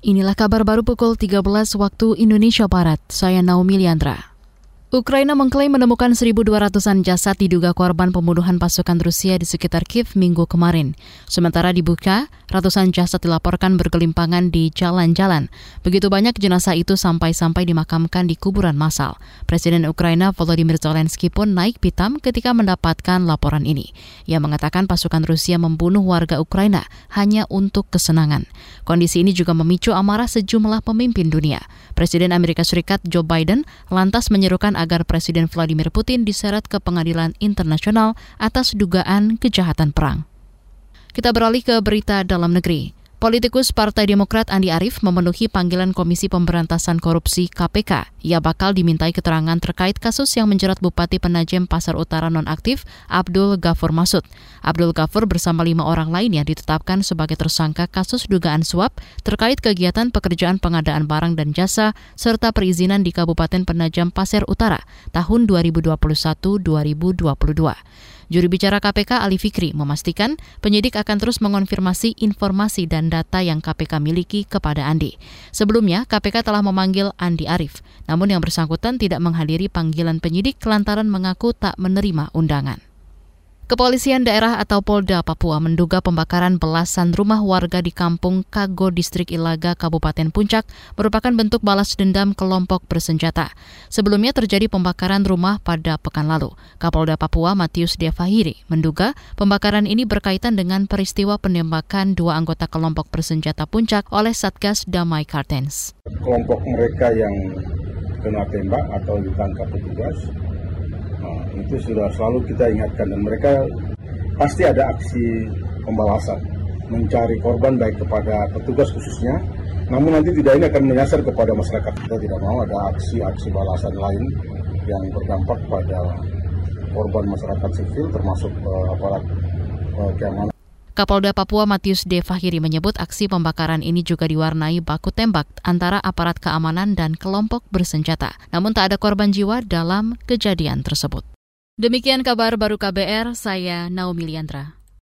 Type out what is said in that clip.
Inilah kabar baru pukul 13 waktu Indonesia Barat. Saya Naomi Liandra. Ukraina mengklaim menemukan 1.200-an jasad diduga korban pembunuhan pasukan Rusia di sekitar Kiev minggu kemarin. Sementara di Buka, ratusan jasad dilaporkan bergelimpangan di jalan-jalan. Begitu banyak jenazah itu sampai-sampai dimakamkan di kuburan massal. Presiden Ukraina Volodymyr Zelensky pun naik pitam ketika mendapatkan laporan ini. Ia mengatakan pasukan Rusia membunuh warga Ukraina hanya untuk kesenangan. Kondisi ini juga memicu amarah sejumlah pemimpin dunia. Presiden Amerika Serikat Joe Biden lantas menyerukan agar Presiden Vladimir Putin diseret ke pengadilan internasional atas dugaan kejahatan perang. Kita beralih ke berita dalam negeri. Politikus Partai Demokrat Andi Arief memenuhi panggilan Komisi Pemberantasan Korupsi KPK. Ia bakal dimintai keterangan terkait kasus yang menjerat Bupati Penajem Pasar Utara nonaktif Abdul Ghafur Masud. Abdul Ghafur bersama lima orang lainnya ditetapkan sebagai tersangka kasus dugaan suap terkait kegiatan pekerjaan pengadaan barang dan jasa serta perizinan di Kabupaten Penajam Pasir Utara tahun 2021-2022. Juru bicara KPK Ali Fikri memastikan penyidik akan terus mengonfirmasi informasi dan data yang KPK miliki kepada Andi. Sebelumnya, KPK telah memanggil Andi Arief, namun yang bersangkutan tidak menghadiri panggilan penyidik lantaran mengaku tak menerima undangan. Kepolisian daerah atau Polda Papua menduga pembakaran belasan rumah warga di kampung Kago Distrik Ilaga, Kabupaten Puncak merupakan bentuk balas dendam kelompok bersenjata. Sebelumnya terjadi pembakaran rumah pada pekan lalu. Kapolda Papua Matius Devahiri menduga pembakaran ini berkaitan dengan peristiwa penembakan dua anggota kelompok bersenjata Puncak oleh Satgas Damai Kartens. Kelompok mereka yang kena tembak atau ditangkap petugas Nah, itu sudah selalu kita ingatkan dan mereka pasti ada aksi pembalasan mencari korban baik kepada petugas khususnya. Namun nanti tidak ini akan menyasar kepada masyarakat. Kita tidak mau ada aksi-aksi balasan lain yang berdampak pada korban masyarakat sipil termasuk uh, aparat uh, keamanan Kapolda Papua Matius De Fahiri menyebut aksi pembakaran ini juga diwarnai baku tembak antara aparat keamanan dan kelompok bersenjata. Namun tak ada korban jiwa dalam kejadian tersebut. Demikian kabar baru KBR, saya Naomi Liandra.